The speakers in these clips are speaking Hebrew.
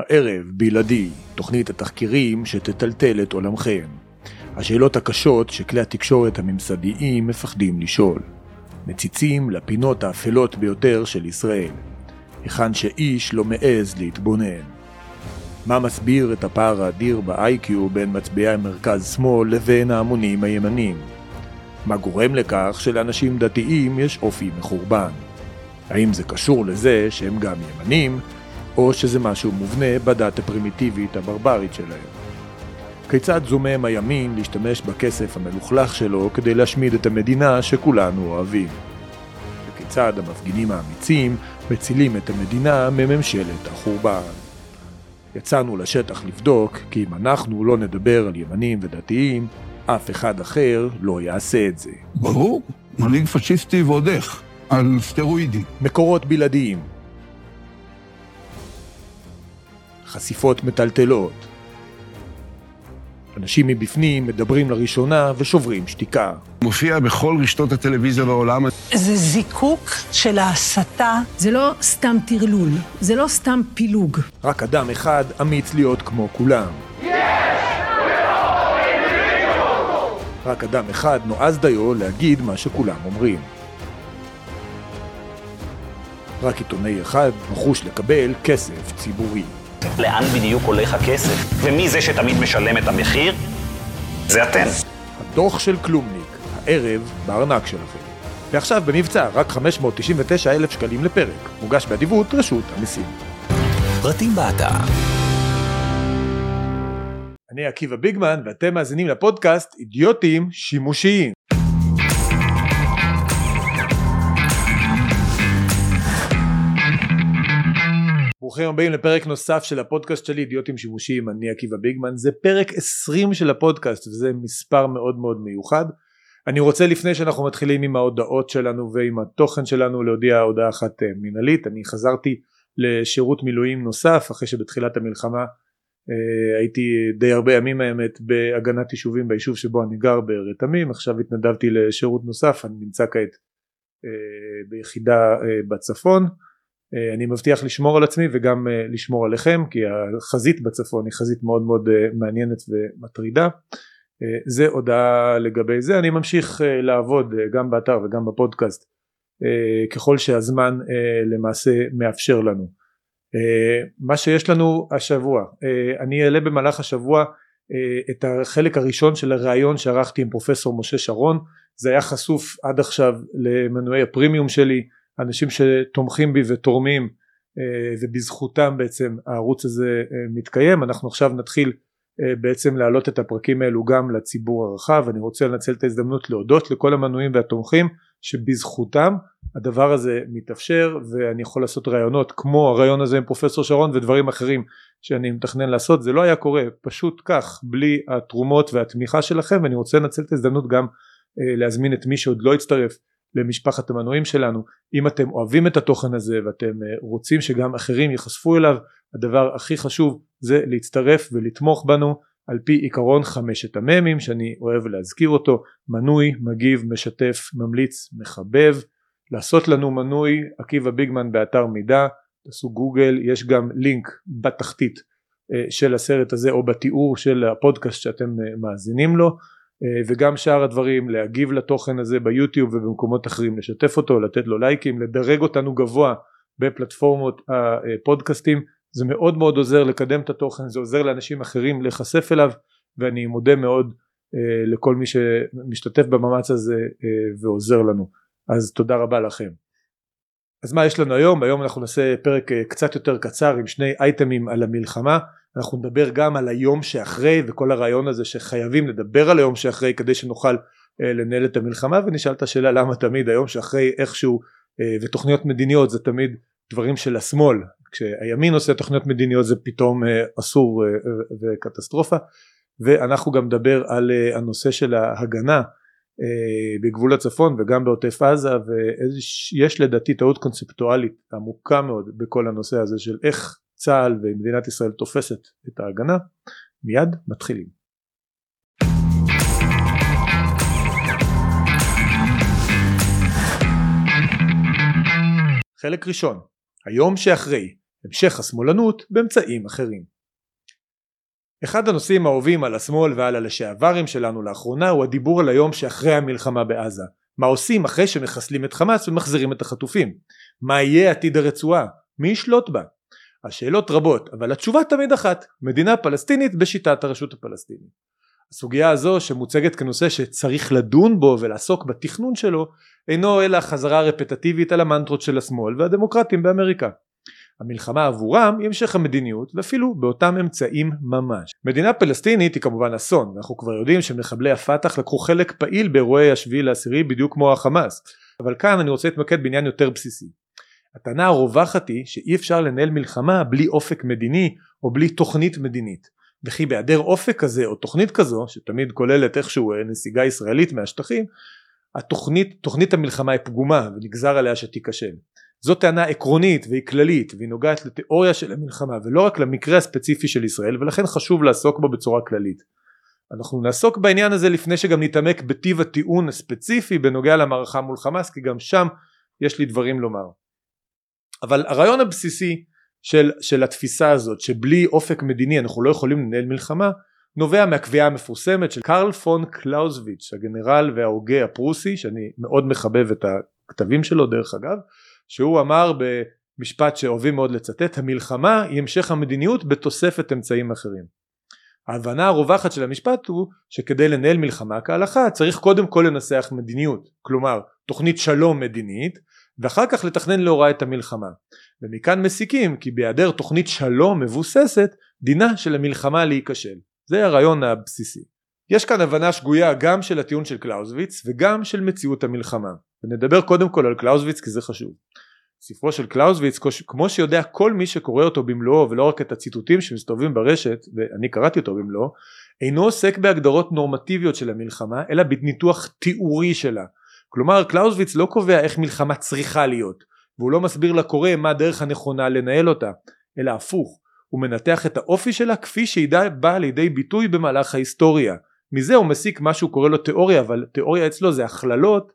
הערב בלעדי, תוכנית התחקירים שתטלטל את עולמכם. השאלות הקשות שכלי התקשורת הממסדיים מפחדים לשאול. מציצים לפינות האפלות ביותר של ישראל. היכן שאיש לא מעז להתבונן. מה מסביר את הפער האדיר ב-IQ בין מצביעי המרכז-שמאל לבין ההמונים הימנים? מה גורם לכך שלאנשים דתיים יש אופי מחורבן? האם זה קשור לזה שהם גם ימנים, או שזה משהו מובנה בדת הפרימיטיבית הברברית שלהם? כיצד זומם הימין להשתמש בכסף המלוכלך שלו כדי להשמיד את המדינה שכולנו אוהבים? וכיצד המפגינים האמיצים מצילים את המדינה מממשלת החורבן? יצאנו לשטח לבדוק, כי אם אנחנו לא נדבר על ימנים ודתיים, אף אחד אחר לא יעשה את זה. ברור, מנהיג פשיסטי ועוד איך, על סטרואידים. מקורות בלעדיים חשיפות מטלטלות אנשים מבפנים מדברים לראשונה ושוברים שתיקה. מופיע בכל רשתות הטלוויזיה בעולם. זה זיקוק של ההסתה. זה לא סתם טרלול, זה לא סתם פילוג. רק אדם אחד אמיץ להיות כמו כולם. רק אדם אחד נועז דיו להגיד מה שכולם אומרים. רק עיתונאי אחד נחוש לקבל כסף ציבורי. לאן בדיוק הולך הכסף? ומי זה שתמיד משלם את המחיר? זה אתם. הדוח של כלומניק, הערב בארנק שלכם. ועכשיו במבצע, רק 599 אלף שקלים לפרק. מוגש באדיבות רשות המיסים. פרטים באתר אני עקיבא ביגמן ואתם מאזינים לפודקאסט אידיוטים שימושיים. ברוכים הבאים לפרק נוסף של הפודקאסט שלי אידיוטים שימושיים אני עקיבא ביגמן. זה פרק 20 של הפודקאסט וזה מספר מאוד מאוד מיוחד. אני רוצה לפני שאנחנו מתחילים עם ההודעות שלנו ועם התוכן שלנו להודיע הודעה אחת אה, מנהלית. אני חזרתי לשירות מילואים נוסף אחרי שבתחילת המלחמה אה, הייתי די הרבה ימים האמת בהגנת יישובים ביישוב שבו אני גר ברתמים. עכשיו התנדבתי לשירות נוסף אני נמצא כעת אה, ביחידה בצפון אני מבטיח לשמור על עצמי וגם אה, לשמור עליכם כי החזית בצפון היא חזית מאוד מאוד אה, מעניינת ומטרידה. זה הודעה לגבי זה. אני ממשיך לעבוד גם באתר וגם בפודקאסט ככל שהזמן למעשה מאפשר לנו. מה שיש לנו השבוע אני אעלה במהלך השבוע את החלק הראשון של הראיון שערכתי עם פרופסור משה שרון. זה היה חשוף עד עכשיו למנועי הפרימיום שלי אנשים שתומכים בי ותורמים אה, ובזכותם בעצם הערוץ הזה אה, מתקיים. אנחנו עכשיו נתחיל אה, בעצם להעלות את הפרקים האלו גם לציבור הרחב. אני רוצה לנצל את ההזדמנות להודות לכל המנויים והתומכים שבזכותם הדבר הזה מתאפשר ואני יכול לעשות רעיונות כמו הרעיון הזה עם פרופסור שרון ודברים אחרים שאני מתכנן לעשות. זה לא היה קורה פשוט כך בלי התרומות והתמיכה שלכם. ואני רוצה לנצל את ההזדמנות גם להזמין את מי שעוד לא הצטרף למשפחת המנויים שלנו. אם אתם אוהבים את התוכן הזה ואתם אה, רוצים שגם אחרים ייחשפו אליו הדבר הכי חשוב זה להצטרף ולתמוך בנו על פי עיקרון חמשת המ"מים שאני אוהב להזכיר אותו מנוי מגיב משתף ממליץ מחבב. לעשות לנו מנוי עקיבא ביגמן באתר מידע תעשו גוגל יש גם לינק בתחתית אה, של הסרט הזה או בתיאור של הפודקאסט שאתם אה, מאזינים לו וגם שאר הדברים להגיב לתוכן הזה ביוטיוב ובמקומות אחרים לשתף אותו לתת לו לייקים לדרג אותנו גבוה בפלטפורמות הפודקאסטים. זה מאוד מאוד עוזר לקדם את התוכן זה עוזר לאנשים אחרים להיחשף אליו ואני מודה מאוד אה, לכל מי שמשתתף במאמץ הזה אה, ועוזר לנו. אז תודה רבה לכם אז מה יש לנו היום? היום אנחנו נעשה פרק קצת יותר קצר עם שני אייטמים על המלחמה. אנחנו נדבר גם על היום שאחרי וכל הרעיון הזה שחייבים לדבר על היום שאחרי כדי שנוכל אה, לנהל את המלחמה ונשאל את השאלה למה תמיד היום שאחרי איכשהו אה, ותוכניות מדיניות זה תמיד דברים של השמאל. כשהימין עושה תוכניות מדיניות זה פתאום אה, אסור וקטסטרופה. ואנחנו גם נדבר על הנושא של ההגנה בגבול הצפון וגם בעוטף עזה ויש לדעתי טעות קונספטואלית עמוקה מאוד בכל הנושא הזה של איך צה"ל ומדינת ישראל תופסת את ההגנה מיד מתחילים חלק ראשון היום שאחרי המשך השמאלנות באמצעים אחרים. אחד הנושאים האהובים על השמאל ועל הלשעברים שלנו לאחרונה הוא הדיבור על היום שאחרי המלחמה בעזה. מה עושים אחרי שמחסלים את חמאס ומחזירים את החטופים? מה יהיה עתיד הרצועה? מי ישלוט בה? השאלות רבות אבל התשובה תמיד אחת מדינה פלסטינית בשיטת הרשות הפלסטינית. הסוגיה הזו שמוצגת כנושא שצריך לדון בו ולעסוק בתכנון שלו אינו אלא חזרה רפטטיבית על המנטרות של השמאל והדמוקרטים באמריקה. המלחמה עבורם היא המשך המדיניות ואפילו באותם אמצעים ממש. מדינה פלסטינית היא כמובן אסון ואנחנו כבר יודעים שמחבלי הפת"ח לקחו חלק פעיל באירועי השביעי לעשירי בדיוק כמו החמאס אבל כאן אני רוצה להתמקד בעניין יותר בסיסי. הטענה הרווחת היא שאי אפשר לנהל מלחמה בלי אופק מדיני או בלי תוכנית מדינית וכי בהיעדר אופק כזה או תוכנית כזו שתמיד כוללת איכשהו נסיגה ישראלית מהשטחים התוכנית תוכנית המלחמה היא פגומה ונגזר עליה שתיכשל זו טענה עקרונית והיא כללית והיא נוגעת לתיאוריה של המלחמה ולא רק למקרה הספציפי של ישראל ולכן חשוב לעסוק בו בצורה כללית. אנחנו נעסוק בעניין הזה לפני שגם נתעמק בטיב הטיעון הספציפי בנוגע למערכה מול חמאס כי גם שם יש לי דברים לומר. אבל הרעיון הבסיסי של, של התפיסה הזאת שבלי אופק מדיני אנחנו לא יכולים לנהל מלחמה נובע מהקביעה המפורסמת של קרל פון קלאוזוויץ' הגנרל וההוגה הפרוסי שאני מאוד מחבב את הכתבים שלו דרך אגב שהוא אמר במשפט שאוהבים מאוד לצטט המלחמה היא המשך המדיניות בתוספת אמצעים אחרים. ההבנה הרווחת של המשפט הוא שכדי לנהל מלחמה כהלכה צריך קודם כל לנסח מדיניות כלומר תוכנית שלום מדינית ואחר כך לתכנן להוראה את המלחמה. ומכאן מסיקים כי בהיעדר תוכנית שלום מבוססת דינה של המלחמה להיכשל. זה הרעיון הבסיסי. יש כאן הבנה שגויה גם של הטיעון של קלאוזוויץ וגם של מציאות המלחמה ונדבר קודם כל על קלאוזוויץ כי זה חשוב. ספרו של קלאוזוויץ כמו שיודע כל מי שקורא אותו במלואו ולא רק את הציטוטים שמסתובבים ברשת ואני קראתי אותו במלואו אינו עוסק בהגדרות נורמטיביות של המלחמה אלא בניתוח תיאורי שלה. כלומר קלאוזוויץ לא קובע איך מלחמה צריכה להיות והוא לא מסביר לקורא מה הדרך הנכונה לנהל אותה אלא הפוך הוא מנתח את האופי שלה כפי שהיא באה לידי ביטוי במהלך ההיסטוריה. מזה הוא מסיק מה שהוא קורא לו תיאוריה אבל תיאוריה אצלו זה הכללות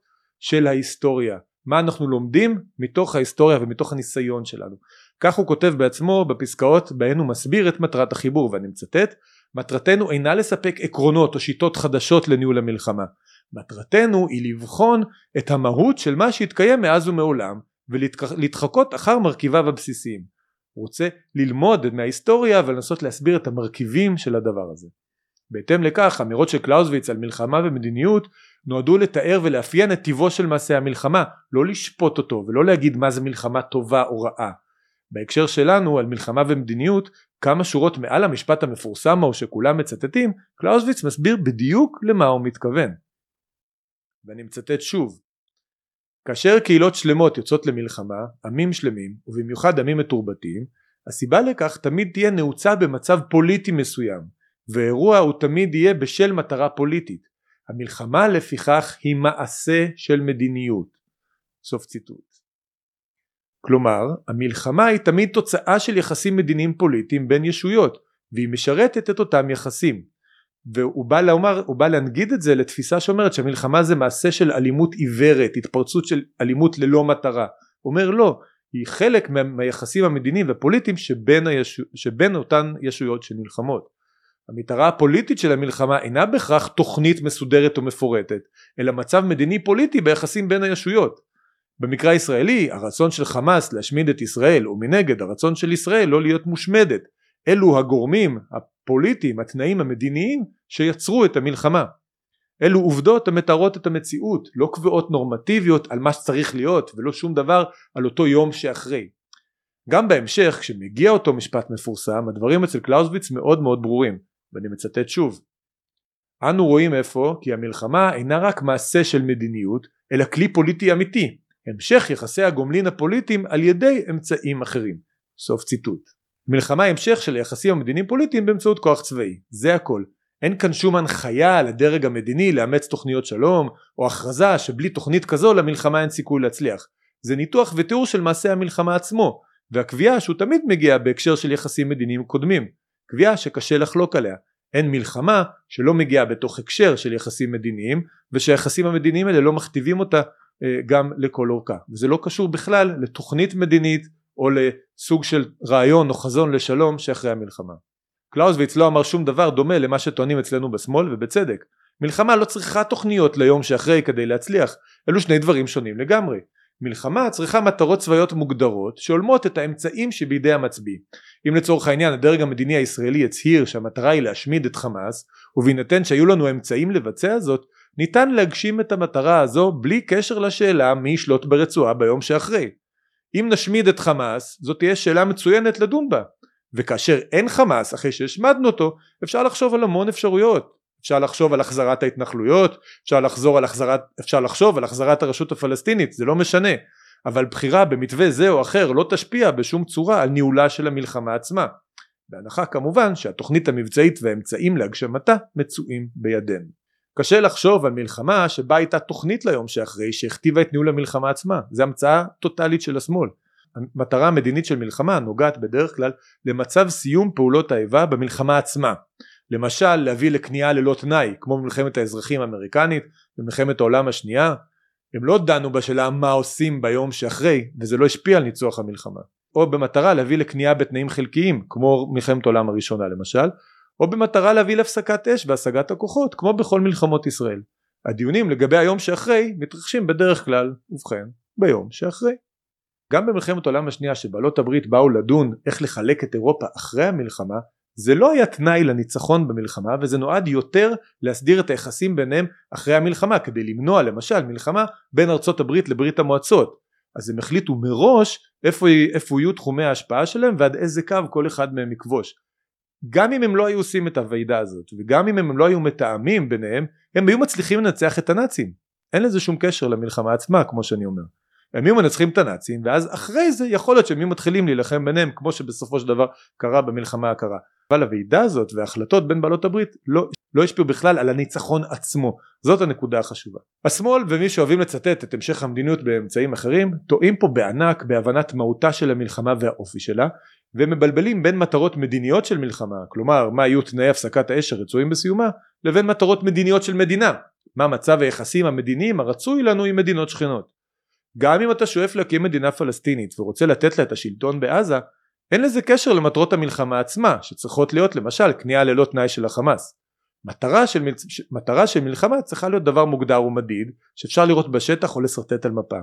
של ההיסטוריה. מה אנחנו לומדים מתוך ההיסטוריה ומתוך הניסיון שלנו. כך הוא כותב בעצמו בפסקאות בהן הוא מסביר את מטרת החיבור ואני מצטט מטרתנו אינה לספק עקרונות או שיטות חדשות לניהול המלחמה. מטרתנו היא לבחון את המהות של מה שהתקיים מאז ומעולם ולהתחקות אחר מרכיביו הבסיסיים. הוא רוצה ללמוד מההיסטוריה ולנסות להסביר את המרכיבים של הדבר הזה. בהתאם לכך אמירות של קלאוזוויץ על מלחמה ומדיניות נועדו לתאר ולאפיין את טיבו של מעשה המלחמה לא לשפוט אותו ולא להגיד מה זה מלחמה טובה או רעה. בהקשר שלנו על מלחמה ומדיניות כמה שורות מעל המשפט המפורסם ההוא שכולם מצטטים קלאוזוויץ מסביר בדיוק למה הוא מתכוון. ואני מצטט שוב. כאשר קהילות שלמות יוצאות למלחמה עמים שלמים ובמיוחד עמים מתורבתים הסיבה לכך תמיד תהיה נעוצה במצב פוליטי מסוים ואירוע הוא תמיד יהיה בשל מטרה פוליטית המלחמה לפיכך היא מעשה של מדיניות. סוף ציטוט. כלומר המלחמה היא תמיד תוצאה של יחסים מדיניים פוליטיים בין ישויות והיא משרתת את אותם יחסים. והוא בא, לומר, הוא בא להנגיד את זה לתפיסה שאומרת שהמלחמה זה מעשה של אלימות עיוורת התפרצות של אלימות ללא מטרה. הוא אומר לא היא חלק מה, מהיחסים המדיניים והפוליטיים שבין, הישו, שבין אותן ישויות שנלחמות המטרה הפוליטית של המלחמה אינה בהכרח תוכנית מסודרת או מפורטת אלא מצב מדיני פוליטי ביחסים בין הישויות. במקרה הישראלי הרצון של חמאס להשמיד את ישראל ומנגד הרצון של ישראל לא להיות מושמדת. אלו הגורמים הפוליטיים התנאים המדיניים שיצרו את המלחמה. אלו עובדות המתארות את המציאות לא קביעות נורמטיביות על מה שצריך להיות ולא שום דבר על אותו יום שאחרי. גם בהמשך כשמגיע אותו משפט מפורסם הדברים אצל קלאוזוויץ מאוד מאוד ברורים ואני מצטט שוב. אנו רואים אפוא כי המלחמה אינה רק מעשה של מדיניות אלא כלי פוליטי אמיתי המשך יחסי הגומלין הפוליטיים על ידי אמצעים אחרים. סוף ציטוט. מלחמה המשך של היחסים המדיניים פוליטיים באמצעות כוח צבאי זה הכל. אין כאן שום הנחיה לדרג המדיני לאמץ תוכניות שלום או הכרזה שבלי תוכנית כזו למלחמה אין סיכוי להצליח. זה ניתוח ותיאור של מעשה המלחמה עצמו והקביעה שהוא תמיד מגיע בהקשר של יחסים מדיניים קודמים קביעה שקשה לחלוק עליה אין מלחמה שלא מגיעה בתוך הקשר של יחסים מדיניים ושהיחסים המדיניים האלה לא מכתיבים אותה אה, גם לכל אורכה וזה לא קשור בכלל לתוכנית מדינית או לסוג של רעיון או חזון לשלום שאחרי המלחמה. קלאוזוויץ לא אמר שום דבר דומה למה שטוענים אצלנו בשמאל ובצדק. מלחמה לא צריכה תוכניות ליום שאחרי כדי להצליח, אלו שני דברים שונים לגמרי. מלחמה צריכה מטרות צבאיות מוגדרות שהולמות את האמצעים שבידי המצביא. אם לצורך העניין הדרג המדיני הישראלי הצהיר שהמטרה היא להשמיד את חמאס, ובהינתן שהיו לנו אמצעים לבצע זאת, ניתן להגשים את המטרה הזו בלי קשר לשאלה מי ישלוט ברצועה ביום שאחרי. אם נשמיד את חמאס, זאת תהיה שאלה מצוינת לדון בה. וכאשר אין חמאס אחרי שהשמדנו אותו, אפשר לחשוב על המון אפשרויות. אפשר לחשוב על החזרת ההתנחלויות, אפשר, לחזור על החזרת, אפשר לחשוב על החזרת הרשות הפלסטינית, זה לא משנה. אבל בחירה במתווה זה או אחר לא תשפיע בשום צורה על ניהולה של המלחמה עצמה. בהנחה כמובן שהתוכנית המבצעית והאמצעים להגשמתה מצויים בידינו. קשה לחשוב על מלחמה שבה הייתה תוכנית ליום שאחרי שהכתיבה את ניהול המלחמה עצמה, זו המצאה טוטאלית של השמאל. המטרה המדינית של מלחמה נוגעת בדרך כלל למצב סיום פעולות האיבה במלחמה עצמה. למשל להביא לכניעה ללא תנאי כמו במלחמת האזרחים האמריקנית במלחמת העולם השנייה הם לא דנו בשאלה מה עושים ביום שאחרי וזה לא השפיע על ניצוח המלחמה או במטרה להביא לכניעה בתנאים חלקיים כמו מלחמת העולם הראשונה למשל או במטרה להביא להפסקת אש והשגת הכוחות כמו בכל מלחמות ישראל. הדיונים לגבי היום שאחרי מתרחשים בדרך כלל ובכן ביום שאחרי. גם במלחמת העולם השנייה שבעלות הברית באו לדון איך לחלק את אירופה אחרי המלחמה זה לא היה תנאי לניצחון במלחמה וזה נועד יותר להסדיר את היחסים ביניהם אחרי המלחמה כדי למנוע למשל מלחמה בין ארצות הברית לברית המועצות. אז הם החליטו מראש איפה, איפה יהיו תחומי ההשפעה שלהם ועד איזה קו כל אחד מהם יכבוש. גם אם הם לא היו עושים את הוועידה הזאת וגם אם הם לא היו מתאמים ביניהם הם היו מצליחים לנצח את הנאצים. אין לזה שום קשר למלחמה עצמה כמו שאני אומר. הם היו מנצחים את הנאצים ואז אחרי זה יכול להיות שהם היו מתחילים להילחם ביניהם כמו שבסופו של דבר קרה במלחמה הקרה אבל הוועידה הזאת וההחלטות בין בעלות הברית לא, לא השפיעו בכלל על הניצחון עצמו זאת הנקודה החשובה. השמאל ומי שאוהבים לצטט את המשך המדיניות באמצעים אחרים טועים פה בענק בהבנת מהותה של המלחמה והאופי שלה ומבלבלים בין מטרות מדיניות של מלחמה כלומר מה יהיו תנאי הפסקת האש הרצויים בסיומה לבין מטרות מדיניות של מדינה מה מצב היחסים המדיניים הרצוי לנו עם מדינות שכנות. גם אם אתה שואף להקים מדינה פלסטינית ורוצה לתת לה את השלטון בעזה אין לזה קשר למטרות המלחמה עצמה שצריכות להיות למשל כניעה ללא תנאי של החמאס. מטרה של, מל... מטרה של מלחמה צריכה להיות דבר מוגדר ומדיד שאפשר לראות בשטח או לשרטט על מפה.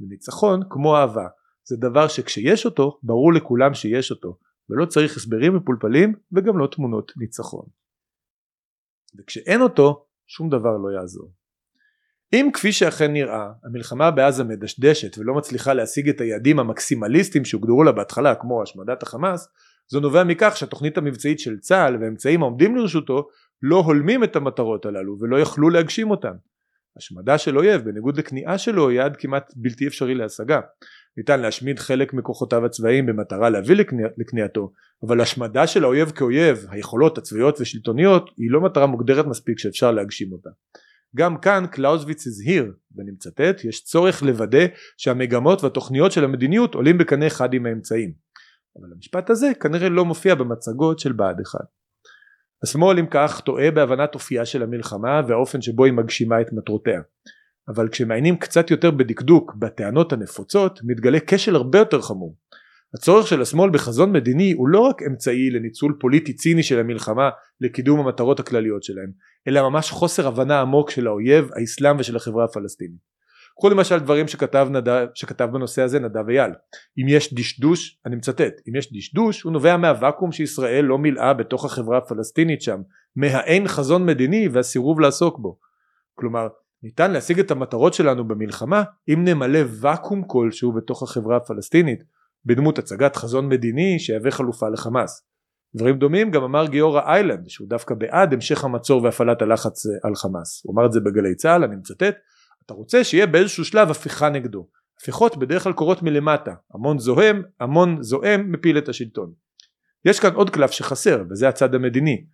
וניצחון כמו אהבה זה דבר שכשיש אותו ברור לכולם שיש אותו ולא צריך הסברים מפולפלים וגם לא תמונות ניצחון. וכשאין אותו שום דבר לא יעזור. אם כפי שאכן נראה המלחמה בעזה מדשדשת ולא מצליחה להשיג את היעדים המקסימליסטיים שהוגדרו לה בהתחלה כמו השמדת החמאס זו נובע מכך שהתוכנית המבצעית של צה"ל והאמצעים העומדים לרשותו לא הולמים את המטרות הללו ולא יכלו להגשים אותן. השמדה של אויב בניגוד לכניעה שלו היא יעד כמעט בלתי אפשרי להשגה. ניתן להשמיד חלק מכוחותיו הצבאיים במטרה להביא לכניעתו אבל השמדה של האויב כאויב היכולות הצבאיות ושלטוניות היא לא מטרה מוגדרת מספיק שאפשר להגשים אותה. גם כאן קלאוזוויץ הזהיר ואני מצטט יש צורך לוודא שהמגמות והתוכניות של המדיניות עולים בקנה אחד עם האמצעים. אבל המשפט הזה כנראה לא מופיע במצגות של בה"ד 1. השמאל אם כך טועה בהבנת אופייה של המלחמה והאופן שבו היא מגשימה את מטרותיה. אבל כשמעיינים קצת יותר בדקדוק בטענות הנפוצות מתגלה כשל הרבה יותר חמור. הצורך של השמאל בחזון מדיני הוא לא רק אמצעי לניצול פוליטי ציני של המלחמה לקידום המטרות הכלליות שלהם אלא ממש חוסר הבנה עמוק של האויב, האסלאם ושל החברה הפלסטינית. קחו למשל דברים שכתב, נדב, שכתב בנושא הזה נדב אייל אם יש דשדוש אני מצטט אם יש דשדוש הוא נובע מהוואקום שישראל לא מילאה בתוך החברה הפלסטינית שם מהאין חזון מדיני והסירוב לעסוק בו כלומר ניתן להשיג את המטרות שלנו במלחמה אם נמלא ואקום כלשהו בתוך החברה הפלסטינית בדמות הצגת חזון מדיני שיהווה חלופה לחמאס. דברים דומים גם אמר גיורא איילנד שהוא דווקא בעד המשך המצור והפעלת הלחץ אה, על חמאס. הוא אמר את זה בגלי צה"ל אני מצטט אתה רוצה שיהיה באיזשהו שלב הפיכה נגדו. הפיכות בדרך כלל קורות מלמטה המון זוהם המון זועם מפיל את השלטון. יש כאן עוד קלף שחסר וזה הצד המדיני.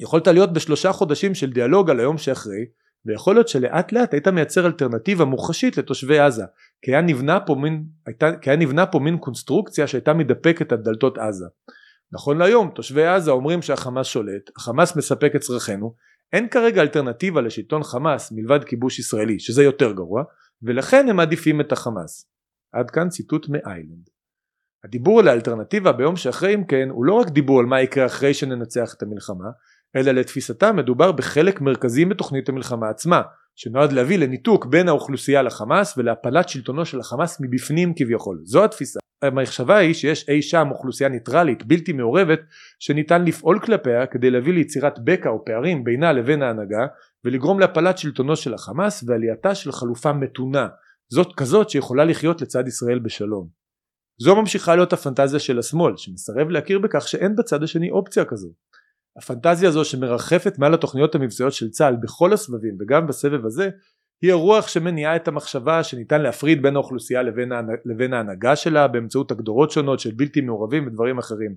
יכולת להיות בשלושה חודשים של דיאלוג על היום שאחרי ויכול להיות שלאט לאט היית מייצר אלטרנטיבה מוחשית לתושבי עזה כי היה נבנה פה מין, הייתה, נבנה פה מין קונסטרוקציה שהייתה מתדפקת על דלתות עזה. נכון להיום תושבי עזה אומרים שהחמאס שולט, החמאס מספק את צרכינו, אין כרגע אלטרנטיבה לשלטון חמאס מלבד כיבוש ישראלי שזה יותר גרוע ולכן הם מעדיפים את החמאס. עד כאן ציטוט מאיילנד. הדיבור על האלטרנטיבה ביום שאחרי אם כן הוא לא רק דיבור על מה יקרה אחרי שננצח את המלחמה אלא לתפיסתם מדובר בחלק מרכזי בתוכנית המלחמה עצמה שנועד להביא לניתוק בין האוכלוסייה לחמאס ולהפלת שלטונו של החמאס מבפנים כביכול זו התפיסה המחשבה היא שיש אי שם אוכלוסייה ניטרלית בלתי מעורבת שניתן לפעול כלפיה כדי להביא ליצירת בקע או פערים בינה לבין ההנהגה ולגרום להפלת שלטונו של החמאס ועלייתה של חלופה מתונה זאת כזאת שיכולה לחיות לצד ישראל בשלום. זו ממשיכה להיות הפנטזיה של השמאל שמסרב להכיר בכך שאין בצד השני אופציה כזו. הפנטזיה הזו שמרחפת מעל התוכניות המבצעיות של צה"ל בכל הסבבים וגם בסבב הזה היא הרוח שמניעה את המחשבה שניתן להפריד בין האוכלוסייה לבין, לבין ההנהגה שלה באמצעות הגדרות שונות של בלתי מעורבים ודברים אחרים.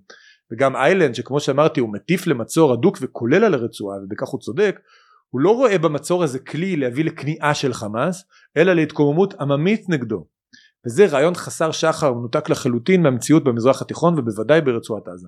וגם איילנד שכמו שאמרתי הוא מטיף למצור הדוק וכולל על הרצועה ובכך הוא צודק הוא לא רואה במצור הזה כלי להביא לכניעה של חמאס אלא להתקוממות עממית נגדו. וזה רעיון חסר שחר ומנותק לחלוטין מהמציאות במזרח התיכון ובוודאי ברצועת עזה.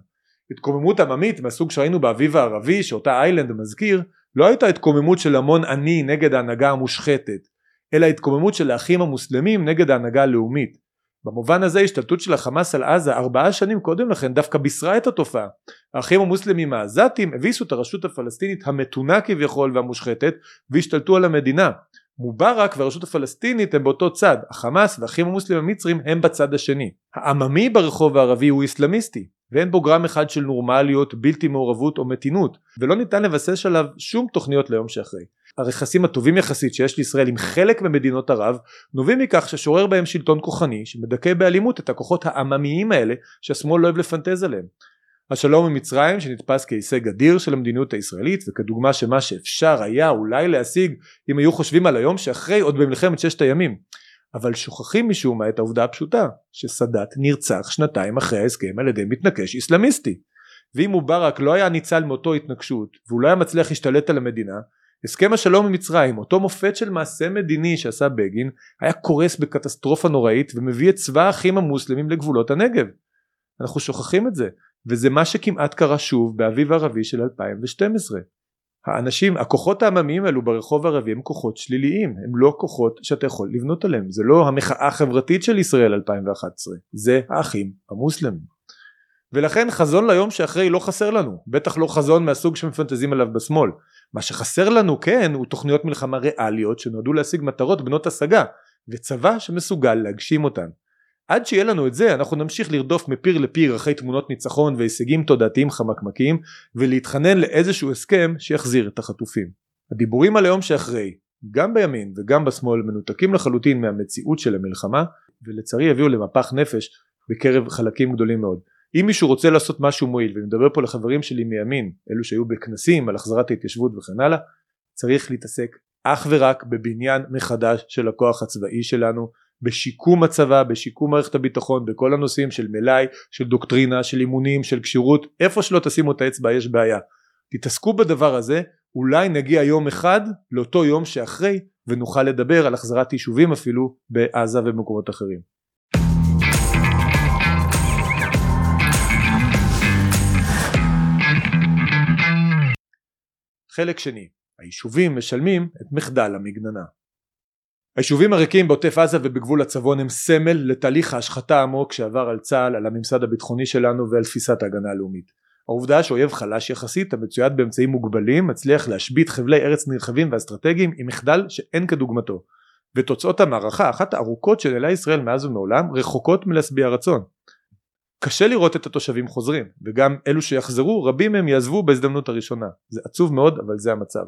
התקוממות עממית מהסוג שראינו באביב הערבי שאותה איילנד מזכיר לא הייתה התקוממות של המון עני נגד ההנהגה המושחתת אלא התקוממות של האחים המוסלמים נגד ההנהגה הלאומית. במובן הזה השתלטות של החמאס על עזה ארבעה שנים קודם לכן דווקא בישרה את התופעה. האחים המוסלמים העזתים הביסו את הרשות הפלסטינית המתונה כביכול והמושחתת והשתלטו על המדינה. מובארק והרשות הפלסטינית הם באותו צד. החמאס והאחים המוסלמים המצרים הם בצד השני. העממי ברחוב הערבי הוא איסלאמיסטי ואין בו גרם אחד של נורמליות, בלתי מעורבות או מתינות ולא ניתן לבסס עליו שום תוכניות ליום שאחרי. הרכסים הטובים יחסית שיש לישראל עם חלק ממדינות ערב נובעים מכך ששורר בהם שלטון כוחני שמדכא באלימות את הכוחות העממיים האלה שהשמאל לא אוהב לפנטז עליהם. השלום עם מצרים שנתפס כהישג אדיר של המדיניות הישראלית וכדוגמה שמה שאפשר היה אולי להשיג אם היו חושבים על היום שאחרי עוד במלחמת ששת הימים אבל שוכחים משום מה את העובדה הפשוטה שסאדאת נרצח שנתיים אחרי ההסכם על ידי מתנקש איסלאמיסטי ואם מובארק לא היה ניצל מאותו התנגשות והוא לא היה מצליח להשתלט על המדינה הסכם השלום עם מצרים אותו מופת של מעשה מדיני שעשה בגין היה קורס בקטסטרופה נוראית ומביא את צבא האחים המוסלמים לגבולות הנגב. אנחנו שוכחים את זה וזה מה שכמעט קרה שוב באביב הערבי של 2012 האנשים, הכוחות העממיים האלו ברחוב הערבי הם כוחות שליליים, הם לא כוחות שאתה יכול לבנות עליהם, זה לא המחאה החברתית של ישראל 2011, זה האחים המוסלמים. ולכן חזון ליום שאחרי לא חסר לנו, בטח לא חזון מהסוג שמפנטזים עליו בשמאל. מה שחסר לנו כן הוא תוכניות מלחמה ריאליות שנועדו להשיג מטרות בנות השגה, וצבא שמסוגל להגשים אותן. עד שיהיה לנו את זה אנחנו נמשיך לרדוף מפיר לפיר אחרי תמונות ניצחון והישגים תודעתיים חמקמקים ולהתחנן לאיזשהו הסכם שיחזיר את החטופים. הדיבורים על היום שאחרי גם בימין וגם בשמאל מנותקים לחלוטין מהמציאות של המלחמה ולצערי יביאו למפח נפש בקרב חלקים גדולים מאוד. אם מישהו רוצה לעשות משהו מועיל ואני מדבר פה לחברים שלי מימין אלו שהיו בכנסים על החזרת ההתיישבות וכן הלאה צריך להתעסק אך ורק בבניין מחדש של הכוח הצבאי שלנו בשיקום הצבא, בשיקום מערכת הביטחון, בכל הנושאים של מלאי, של דוקטרינה, של אימונים, של כשירות, איפה שלא תשימו את האצבע יש בעיה. תתעסקו בדבר הזה, אולי נגיע יום אחד לאותו יום שאחרי ונוכל לדבר על החזרת יישובים אפילו בעזה ובמקומות אחרים. חלק שני, היישובים משלמים את מחדל המגננה. היישובים הריקים בעוטף עזה ובגבול הצפון הם סמל לתהליך ההשחתה העמוק שעבר על צה"ל, על הממסד הביטחוני שלנו ועל תפיסת ההגנה הלאומית. העובדה שאויב חלש יחסית המצויד באמצעים מוגבלים מצליח להשבית חבלי ארץ נרחבים ואסטרטגיים עם מחדל שאין כדוגמתו. ותוצאות המערכה, אחת הארוכות של אלי ישראל מאז ומעולם, רחוקות מלהשביע רצון. קשה לראות את התושבים חוזרים, וגם אלו שיחזרו, רבים מהם יעזבו בהזדמנות הראשונה. זה עצוב מאוד, אבל זה המצב.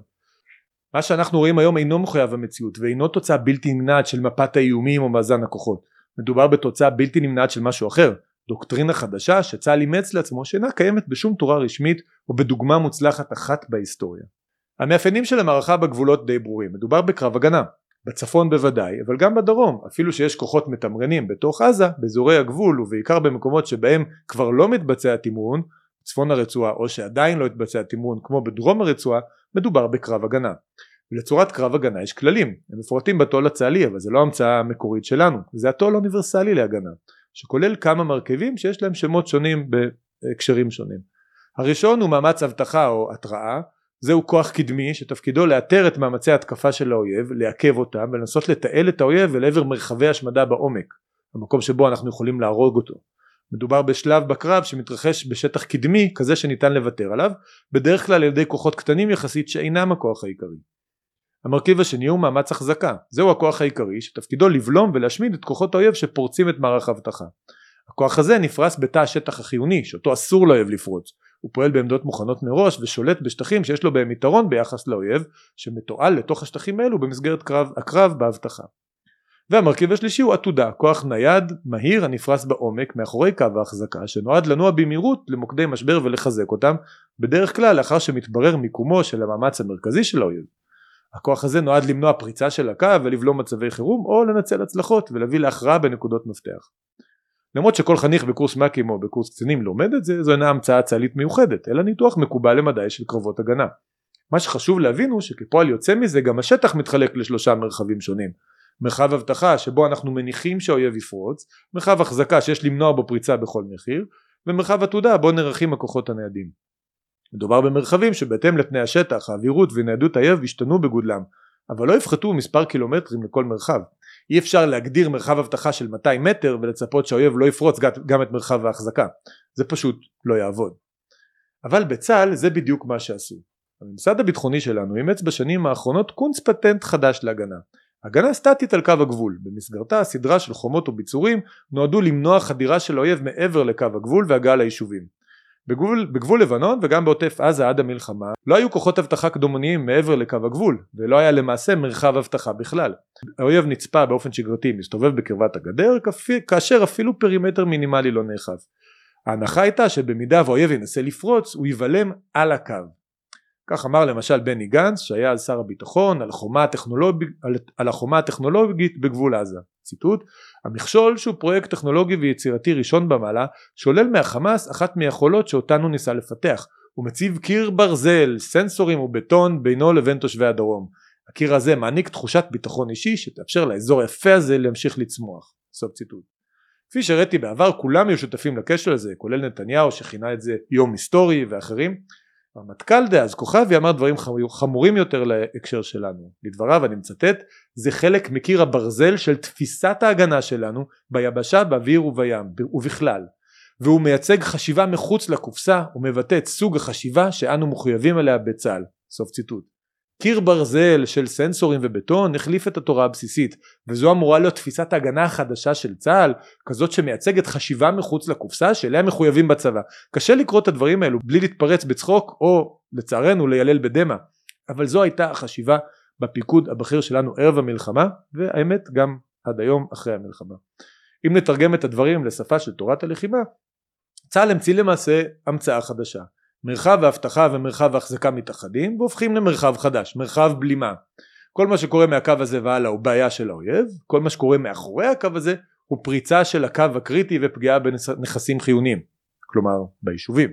מה שאנחנו רואים היום אינו מחויב המציאות ואינו תוצאה בלתי נמנעת של מפת האיומים או מאזן הכוחות. מדובר בתוצאה בלתי נמנעת של משהו אחר, דוקטרינה חדשה שצה"ל אימץ לעצמו שאינה קיימת בשום תורה רשמית או בדוגמה מוצלחת אחת בהיסטוריה. המאפיינים של המערכה בגבולות די ברורים, מדובר בקרב הגנה. בצפון בוודאי, אבל גם בדרום, אפילו שיש כוחות מתמרנים בתוך עזה, באזורי הגבול ובעיקר במקומות שבהם כבר לא מתבצע תמרון, צפון הרצועה או שעדיין לא התבצע תמרון כמו בדרום הרצועה, מדובר בקרב הגנה. ולצורת קרב הגנה יש כללים, הם מפורטים בתו"ל הצה"לי אבל זה לא המצאה מקורית שלנו, זה התו"ל אוניברסלי להגנה, שכולל כמה מרכיבים שיש להם שמות שונים בהקשרים שונים. הראשון הוא מאמץ אבטחה או התראה, זהו כוח קדמי שתפקידו לאתר את מאמצי ההתקפה של האויב, לעכב אותם ולנסות לתעל את האויב אל עבר מרחבי השמדה בעומק, המקום שבו אנחנו יכולים להרוג אותו. מדובר בשלב בקרב שמתרחש בשטח קדמי כזה שניתן לוותר עליו, בדרך כלל על ידי כוחות קטנים יחסית שאינם הכוח העיקרי. המרכיב השני הוא מאמץ החזקה, זהו הכוח העיקרי שתפקידו לבלום ולהשמיד את כוחות האויב שפורצים את מערך האבטחה. הכוח הזה נפרס בתא השטח החיוני שאותו אסור לאויב לפרוץ, הוא פועל בעמדות מוכנות מראש ושולט בשטחים שיש לו בהם יתרון ביחס לאויב שמתועל לתוך השטחים האלו במסגרת קרב, הקרב באבטחה. והמרכיב השלישי הוא עתודה, כוח נייד מהיר הנפרס בעומק מאחורי קו ההחזקה שנועד לנוע במהירות למוקדי משבר ולחזק אותם בדרך כלל לאחר שמתברר מיקומו של המאמץ המרכזי של האויב. הכוח הזה נועד למנוע פריצה של הקו ולבלום מצבי חירום או לנצל הצלחות ולהביא להכרעה בנקודות מפתח. למרות שכל חניך בקורס מ"כים או בקורס קצינים לומד את זה, זו אינה המצאה צה"לית מיוחדת, אלא ניתוח מקובל למדי של קרבות הגנה. מה שחשוב להבין הוא שכפועל יוצא מזה גם השטח מתחלק לשלושה מרחבים שונים. מרחב אבטחה שבו אנחנו מניחים שהאויב יפרוץ, מרחב החזקה שיש למנוע בו פריצה בכל מחיר, ומרחב עתודה בו נערכים הכוחות הניידים. מדובר במרחבים שבהתאם לפני השטח, האווירות וניידות האויב השתנו בגודלם, אבל לא יפחתו מספר קילומטרים לכל מרחב. אי אפשר להגדיר מרחב אבטחה של 200 מטר ולצפות שהאויב לא יפרוץ גם את מרחב ההחזקה. זה פשוט לא יעבוד. אבל בצה"ל זה בדיוק מה שעשו. הממסד הביטחוני שלנו אימץ בשנים האחרונות קונץ פטנט חדש להגנה. הגנה סטטית על קו הגבול, במסגרתה סדרה של חומות וביצורים נועדו למנוע חדירה של האויב מעבר לקו הגבול והגעה ליישובים. בגבול, בגבול לבנון וגם בעוטף עזה עד המלחמה לא היו כוחות אבטחה קדומניים מעבר לקו הגבול ולא היה למעשה מרחב אבטחה בכלל. האויב נצפה באופן שגרתי מסתובב בקרבת הגדר כאשר אפילו פרימטר מינימלי לא נאכף. ההנחה הייתה שבמידה והאויב ינסה לפרוץ הוא יבלם על הקו. כך אמר למשל בני גנץ שהיה אז שר הביטחון על החומה, הטכנולוג... על... על החומה הטכנולוגית בגבול עזה. ציטוט המכשול שהוא פרויקט טכנולוגי ויצירתי ראשון במעלה שולל מהחמאס אחת מהיכולות שאותן הוא ניסה לפתח הוא מציב קיר ברזל, סנסורים ובטון בינו לבין תושבי הדרום. הקיר הזה מעניק תחושת ביטחון אישי שתאפשר לאזור היפה הזה להמשיך לצמוח. סוף ציטוט. כפי שהראיתי בעבר כולם היו שותפים לקשר הזה כולל נתניהו שכינה את זה יום היסטורי ואחרים הרמטכ"ל דאז כוכבי אמר דברים חמורים יותר להקשר שלנו. לדבריו אני מצטט זה חלק מקיר הברזל של תפיסת ההגנה שלנו ביבשה באוויר ובים ובכלל. והוא מייצג חשיבה מחוץ לקופסה ומבטא את סוג החשיבה שאנו מחויבים אליה בצה"ל. סוף ציטוט קיר ברזל של סנסורים ובטון החליף את התורה הבסיסית וזו אמורה להיות תפיסת ההגנה החדשה של צה"ל כזאת שמייצגת חשיבה מחוץ לקופסה שאליה מחויבים בצבא. קשה לקרוא את הדברים האלו בלי להתפרץ בצחוק או לצערנו לילל בדמע. אבל זו הייתה החשיבה בפיקוד הבכיר שלנו ערב המלחמה והאמת גם עד היום אחרי המלחמה. אם נתרגם את הדברים לשפה של תורת הלחימה צה"ל המציא למעשה המצאה חדשה מרחב האבטחה ומרחב ההחזקה מתאחדים והופכים למרחב חדש, מרחב בלימה. כל מה שקורה מהקו הזה והלאה הוא בעיה של האויב, כל מה שקורה מאחורי הקו הזה הוא פריצה של הקו הקריטי ופגיעה בנכסים חיוניים, כלומר ביישובים.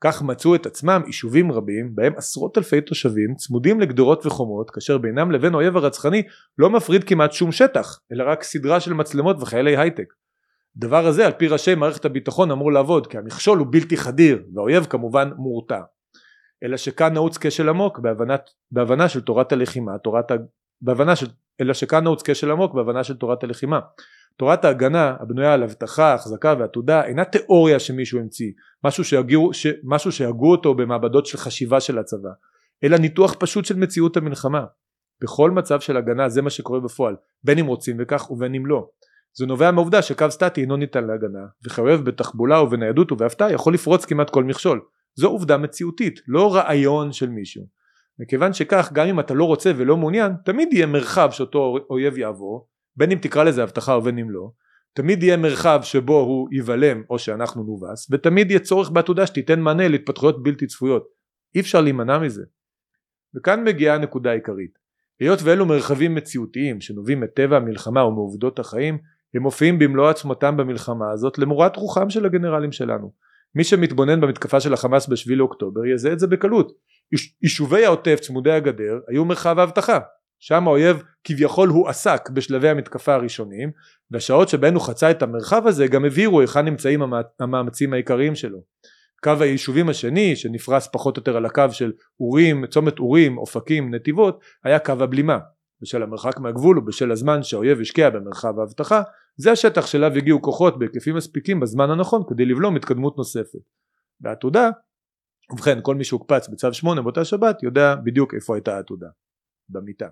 כך מצאו את עצמם יישובים רבים בהם עשרות אלפי תושבים צמודים לגדרות וחומות כאשר בינם לבין האויב הרצחני לא מפריד כמעט שום שטח אלא רק סדרה של מצלמות וחיילי הייטק. דבר הזה על פי ראשי מערכת הביטחון אמור לעבוד כי המכשול הוא בלתי חדיר והאויב כמובן מורתע. אלא שכאן נעוץ כשל עמוק בהבנת, בהבנה של תורת הלחימה, תורת. בהבנה של... אלא שכאן נעוץ כשל עמוק בהבנה של תורת הלחימה. תורת ההגנה הבנויה על אבטחה, החזקה ועתודה אינה תיאוריה שמישהו המציא, משהו שהגו, ש... משהו שהגו אותו במעבדות של חשיבה של הצבא, אלא ניתוח פשוט של מציאות המלחמה. בכל מצב של הגנה זה מה שקורה בפועל, בין אם רוצים בכך ובין אם לא. זה נובע מהעובדה שקו סטטי אינו ניתן להגנה וכאוהב בתחבולה ובניידות ובהפתעה יכול לפרוץ כמעט כל מכשול. זו עובדה מציאותית לא רעיון של מישהו. מכיוון שכך גם אם אתה לא רוצה ולא מעוניין תמיד יהיה מרחב שאותו אויב יעבור בין אם תקרא לזה הבטחה ובין אם לא. תמיד יהיה מרחב שבו הוא ייבלם או שאנחנו נובס ותמיד יהיה צורך בעתודה שתיתן מענה להתפתחויות בלתי צפויות. אי אפשר להימנע מזה. וכאן מגיעה הנקודה העיקרית. היות ואלו מרחבים מציאותיים שנובעים מטבע המלחמה ומעובדות החיים הם מופיעים במלוא עצמתם במלחמה הזאת למורת רוחם של הגנרלים שלנו. מי שמתבונן במתקפה של החמאס בשביל לאוקטובר יזהה את זה בקלות. יישובי העוטף צמודי הגדר היו מרחב האבטחה. שם האויב כביכול הוא עסק בשלבי המתקפה הראשונים והשעות שבהן הוא חצה את המרחב הזה גם הבהירו היכן נמצאים המאמצים העיקריים שלו. קו היישובים השני שנפרס פחות או יותר על הקו של אורים, צומת אורים, אופקים, נתיבות היה קו הבלימה. בשל המרחק מהגבול ובשל הזמן שהאויב השקיע במרחב האבטחה, זה השטח שאליו הגיעו כוחות בהיקפים מספיקים בזמן הנכון כדי לבלום התקדמות נוספת. והעתודה, ובכן כל מי שהוקפץ בצו 8 באותה שבת יודע בדיוק איפה הייתה העתודה, במיטה.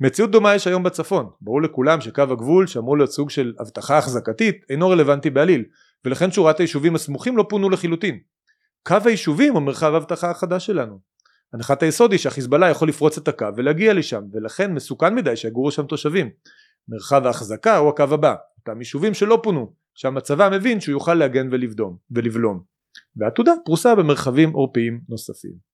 מציאות דומה יש היום בצפון, ברור לכולם שקו הגבול שאמור להיות סוג של אבטחה החזקתית אינו רלוונטי בעליל, ולכן שורת היישובים הסמוכים לא פונו לחילוטין. קו היישובים הוא מרחב האבטחה החדש שלנו. הנחת היסוד היא שהחיזבאללה יכול לפרוץ את הקו ולהגיע לשם, ולכן מסוכן מדי שיגורו שם תושבים. מרחב ההחזקה הוא הקו הבא, אותם יישובים שלא פונו, שם הצבא מבין שהוא יוכל להגן ולבדום, ולבלום. והעתודה פרוסה במרחבים עורפיים נוספים.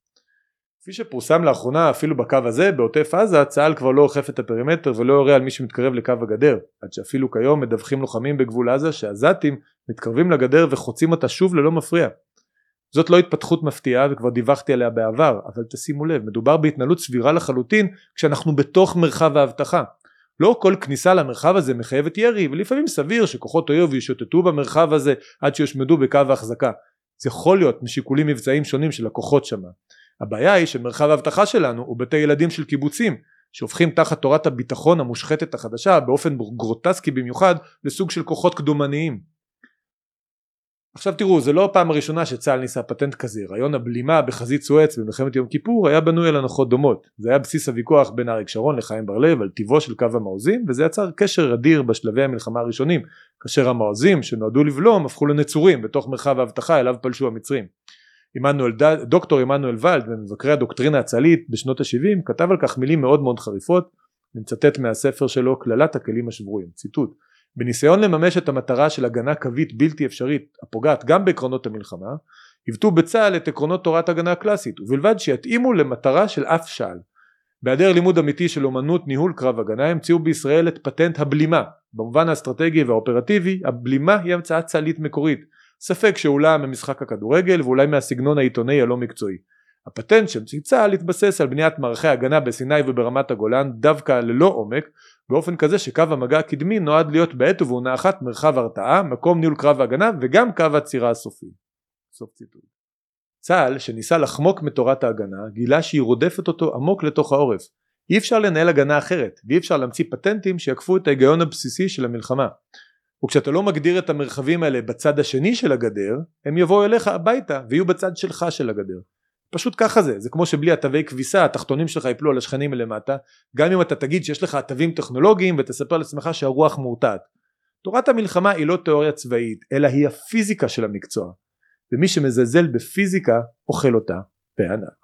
כפי שפורסם לאחרונה אפילו בקו הזה בעוטף עזה צה"ל כבר לא אוכף את הפרימטר ולא יורה על מי שמתקרב לקו הגדר עד שאפילו כיום מדווחים לוחמים בגבול עזה שעזתים מתקרבים לגדר וחוצים אותה שוב ללא מפריע. זאת לא התפתחות מפתיעה וכבר דיווחתי עליה בעבר אבל תשימו לב מדובר בהתנהלות סבירה לחלוטין כשאנחנו בתוך מרחב האבטחה. לא כל כניסה למרחב הזה מחייבת ירי ולפעמים סביר שכוחות אויב ישוטטו במרחב הזה עד שיושמדו בקו ההחזקה. זה יכול להיות משיקולים מבצעיים שונים של הכוחות שמה. הבעיה היא שמרחב האבטחה שלנו הוא בתי ילדים של קיבוצים שהופכים תחת תורת הביטחון המושחתת החדשה באופן גרוטסקי במיוחד לסוג של כוחות קדומניים. עכשיו תראו זה לא הפעם הראשונה שצה"ל ניסה פטנט כזה. רעיון הבלימה בחזית סואץ במלחמת יום כיפור היה בנוי על הנחות דומות. זה היה בסיס הוויכוח בין אריק שרון לחיים בר לב על טיבו של קו המעוזים וזה יצר קשר אדיר בשלבי המלחמה הראשונים כאשר המעוזים שנועדו לבלום הפכו לנצורים בתוך מרחב האבטחה אליו פלשו המצרים. עמנואל, דוקטור עמנואל ולד במבקרי הדוקטרינה הצה"לית בשנות ה-70 כתב על כך מילים מאוד מאוד חריפות. אני מצטט מהספר שלו קללת הכלים השבורים ציטוט בניסיון לממש את המטרה של הגנה קווית בלתי אפשרית הפוגעת גם בעקרונות המלחמה היוותו בצה"ל את עקרונות תורת הגנה הקלאסית ובלבד שיתאימו למטרה של אף שעל. בהיעדר לימוד אמיתי של אומנות ניהול קרב הגנה המציאו בישראל את פטנט הבלימה. במובן האסטרטגי והאופרטיבי הבלימה היא המצאה צה"לית מקורית. ספק שאולי ממשחק הכדורגל ואולי מהסגנון העיתונאי הלא מקצועי. הפטנט שהמציא צה"ל התבסס על בניית מערכי הגנה בסיני וברמת הגולן דווקא ללא עומק באופן כזה שקו המגע הקדמי נועד להיות בעת ובעונה אחת מרחב הרתעה, מקום ניהול קרב ההגנה וגם קו העצירה הסופי. סוף ציטוט. צה"ל שניסה לחמוק מתורת ההגנה גילה שהיא רודפת אותו עמוק לתוך העורף. אי אפשר לנהל הגנה אחרת ואי אפשר להמציא פטנטים שיעקפו את ההיגיון הבסיסי של המלחמה. וכשאתה לא מגדיר את המרחבים האלה בצד השני של הגדר הם יבואו אליך הביתה ויהיו בצד שלך של הגדר פשוט ככה זה זה כמו שבלי התווי כביסה התחתונים שלך יפלו על השכנים מלמטה גם אם אתה תגיד שיש לך תווים טכנולוגיים ותספר לעצמך שהרוח מורתעת תורת המלחמה היא לא תיאוריה צבאית אלא היא הפיזיקה של המקצוע ומי שמזלזל בפיזיקה אוכל אותה בענק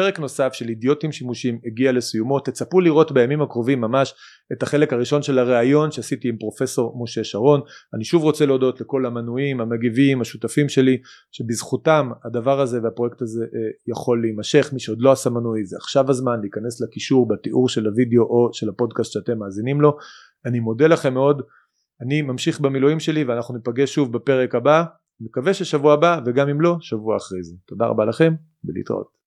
פרק נוסף של אידיוטים שימושים הגיע לסיומו. תצפו לראות בימים הקרובים ממש את החלק הראשון של הראיון שעשיתי עם פרופסור משה שרון. אני שוב רוצה להודות לכל המנויים המגיבים השותפים שלי שבזכותם הדבר הזה והפרויקט הזה אה, יכול להימשך. מי שעוד לא עשה מנוי זה עכשיו הזמן להיכנס לקישור בתיאור של הוידאו או של הפודקאסט שאתם מאזינים לו. אני מודה לכם מאוד. אני ממשיך במילואים שלי ואנחנו ניפגש שוב בפרק הבא. מקווה ששבוע הבא וגם אם לא שבוע אחרי זה. תודה רבה לכם ולהתראות